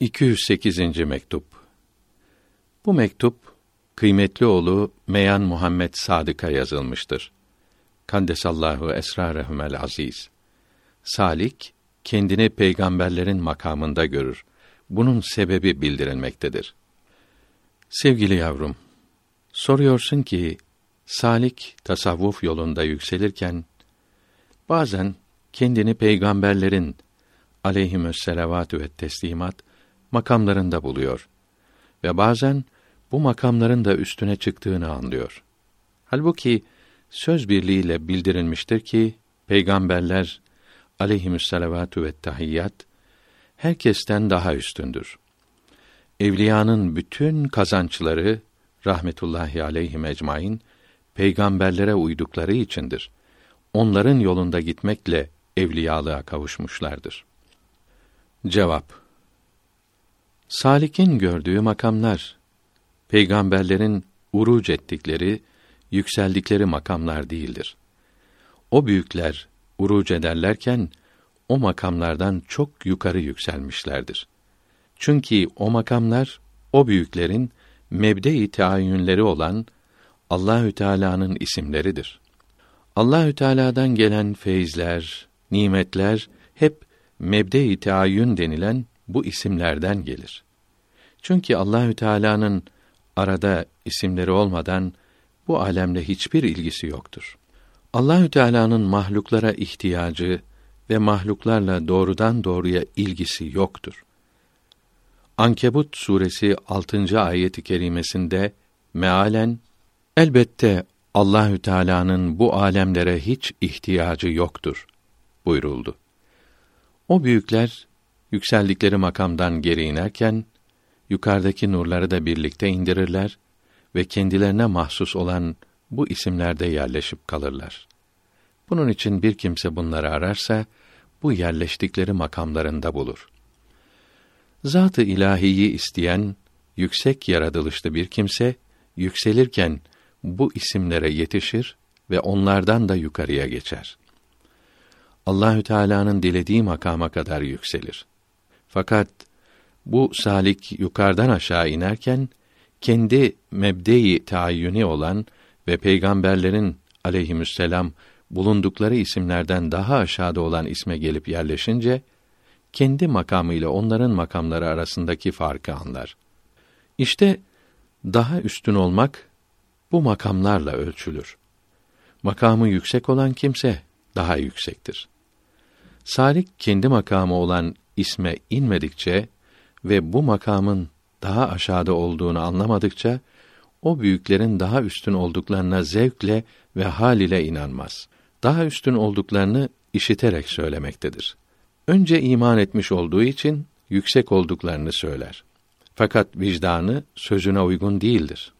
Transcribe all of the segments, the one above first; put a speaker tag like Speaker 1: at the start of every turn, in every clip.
Speaker 1: 208. mektup. Bu mektup kıymetli oğlu Meyan Muhammed Sadık'a yazılmıştır. Kandesallahu esrarehumel aziz. Salik kendini peygamberlerin makamında görür. Bunun sebebi bildirilmektedir. Sevgili yavrum, soruyorsun ki salik tasavvuf yolunda yükselirken bazen kendini peygamberlerin aleyhimüsselavatü ve teslimat makamlarında buluyor ve bazen bu makamların da üstüne çıktığını anlıyor. Halbuki söz birliğiyle bildirilmiştir ki peygamberler aleyhimüsselavatü ve tahiyyat herkesten daha üstündür. Evliyanın bütün kazançları rahmetullahi aleyhim ecmaîn peygamberlere uydukları içindir. Onların yolunda gitmekle evliyalığa kavuşmuşlardır. Cevap Salik'in gördüğü makamlar peygamberlerin uruc ettikleri, yükseldikleri makamlar değildir. O büyükler uruc ederlerken o makamlardan çok yukarı yükselmişlerdir. Çünkü o makamlar o büyüklerin mebde-i teayyünleri olan Allahü Teala'nın isimleridir. Allahü Teala'dan gelen feyizler, nimetler hep mebde-i teayyün denilen bu isimlerden gelir. Çünkü Allahü Teala'nın arada isimleri olmadan bu alemle hiçbir ilgisi yoktur. Allahü Teala'nın mahluklara ihtiyacı ve mahluklarla doğrudan doğruya ilgisi yoktur. Ankebut suresi 6. ayeti kerimesinde mealen elbette Allahü Teala'nın bu alemlere hiç ihtiyacı yoktur buyuruldu. O büyükler yükseldikleri makamdan geri inerken yukarıdaki nurları da birlikte indirirler ve kendilerine mahsus olan bu isimlerde yerleşip kalırlar. Bunun için bir kimse bunları ararsa bu yerleştikleri makamlarında bulur. Zat-ı ilahiyi isteyen yüksek yaratılışlı bir kimse yükselirken bu isimlere yetişir ve onlardan da yukarıya geçer. Allahü Teala'nın dilediği makama kadar yükselir. Fakat bu salik yukarıdan aşağı inerken kendi mebdeyi tayyuni olan ve peygamberlerin aleyhisselam bulundukları isimlerden daha aşağıda olan isme gelip yerleşince kendi makamı ile onların makamları arasındaki farkı anlar. İşte daha üstün olmak bu makamlarla ölçülür. Makamı yüksek olan kimse daha yüksektir. Salik kendi makamı olan isme inmedikçe ve bu makamın daha aşağıda olduğunu anlamadıkça o büyüklerin daha üstün olduklarına zevkle ve hal ile inanmaz. Daha üstün olduklarını işiterek söylemektedir. Önce iman etmiş olduğu için yüksek olduklarını söyler. Fakat vicdanı sözüne uygun değildir.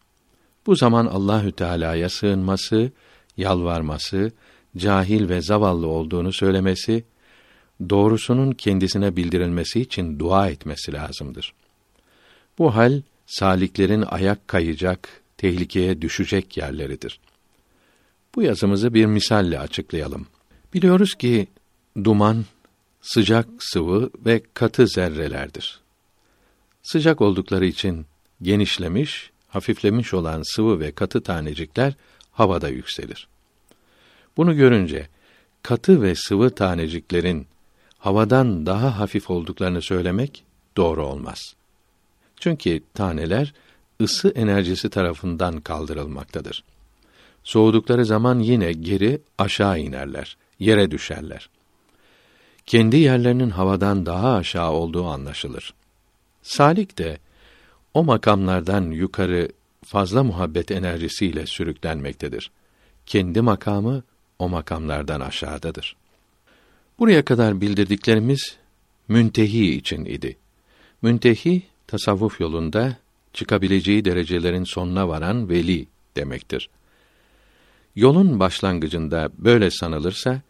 Speaker 1: Bu zaman Allahü Teala'ya sığınması, yalvarması, cahil ve zavallı olduğunu söylemesi doğrusunun kendisine bildirilmesi için dua etmesi lazımdır. Bu hal saliklerin ayak kayacak, tehlikeye düşecek yerleridir. Bu yazımızı bir misalle açıklayalım. Biliyoruz ki duman sıcak sıvı ve katı zerrelerdir. Sıcak oldukları için genişlemiş, hafiflemiş olan sıvı ve katı tanecikler havada yükselir. Bunu görünce katı ve sıvı taneciklerin havadan daha hafif olduklarını söylemek doğru olmaz. Çünkü taneler ısı enerjisi tarafından kaldırılmaktadır. Soğudukları zaman yine geri aşağı inerler, yere düşerler. Kendi yerlerinin havadan daha aşağı olduğu anlaşılır. Salik de o makamlardan yukarı fazla muhabbet enerjisiyle sürüklenmektedir. Kendi makamı o makamlardan aşağıdadır. Buraya kadar bildirdiklerimiz müntehi için idi. Müntehi tasavvuf yolunda çıkabileceği derecelerin sonuna varan veli demektir. Yolun başlangıcında böyle sanılırsa,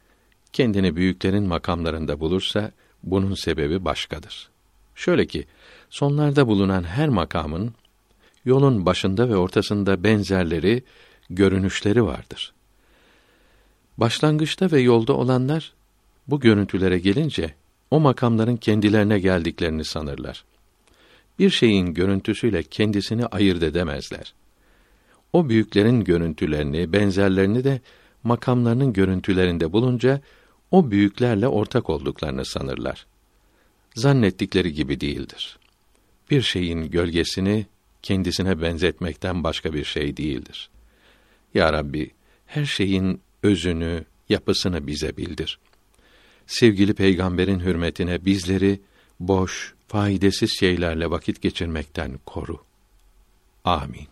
Speaker 1: kendini büyüklerin makamlarında bulursa bunun sebebi başkadır. Şöyle ki, sonlarda bulunan her makamın yolun başında ve ortasında benzerleri, görünüşleri vardır. Başlangıçta ve yolda olanlar bu görüntülere gelince o makamların kendilerine geldiklerini sanırlar. bir şeyin görüntüsüyle kendisini ayırt edemezler. O büyüklerin görüntülerini, benzerlerini de makamlarının görüntülerinde bulunca o büyüklerle ortak olduklarını sanırlar. Zannettikleri gibi değildir. Bir şeyin gölgesini kendisine benzetmekten başka bir şey değildir. Ya Rabbi, her şeyin özünü, yapısını bize bildir. Sevgili peygamberin hürmetine bizleri boş, faydasız şeylerle vakit geçirmekten koru. Amin.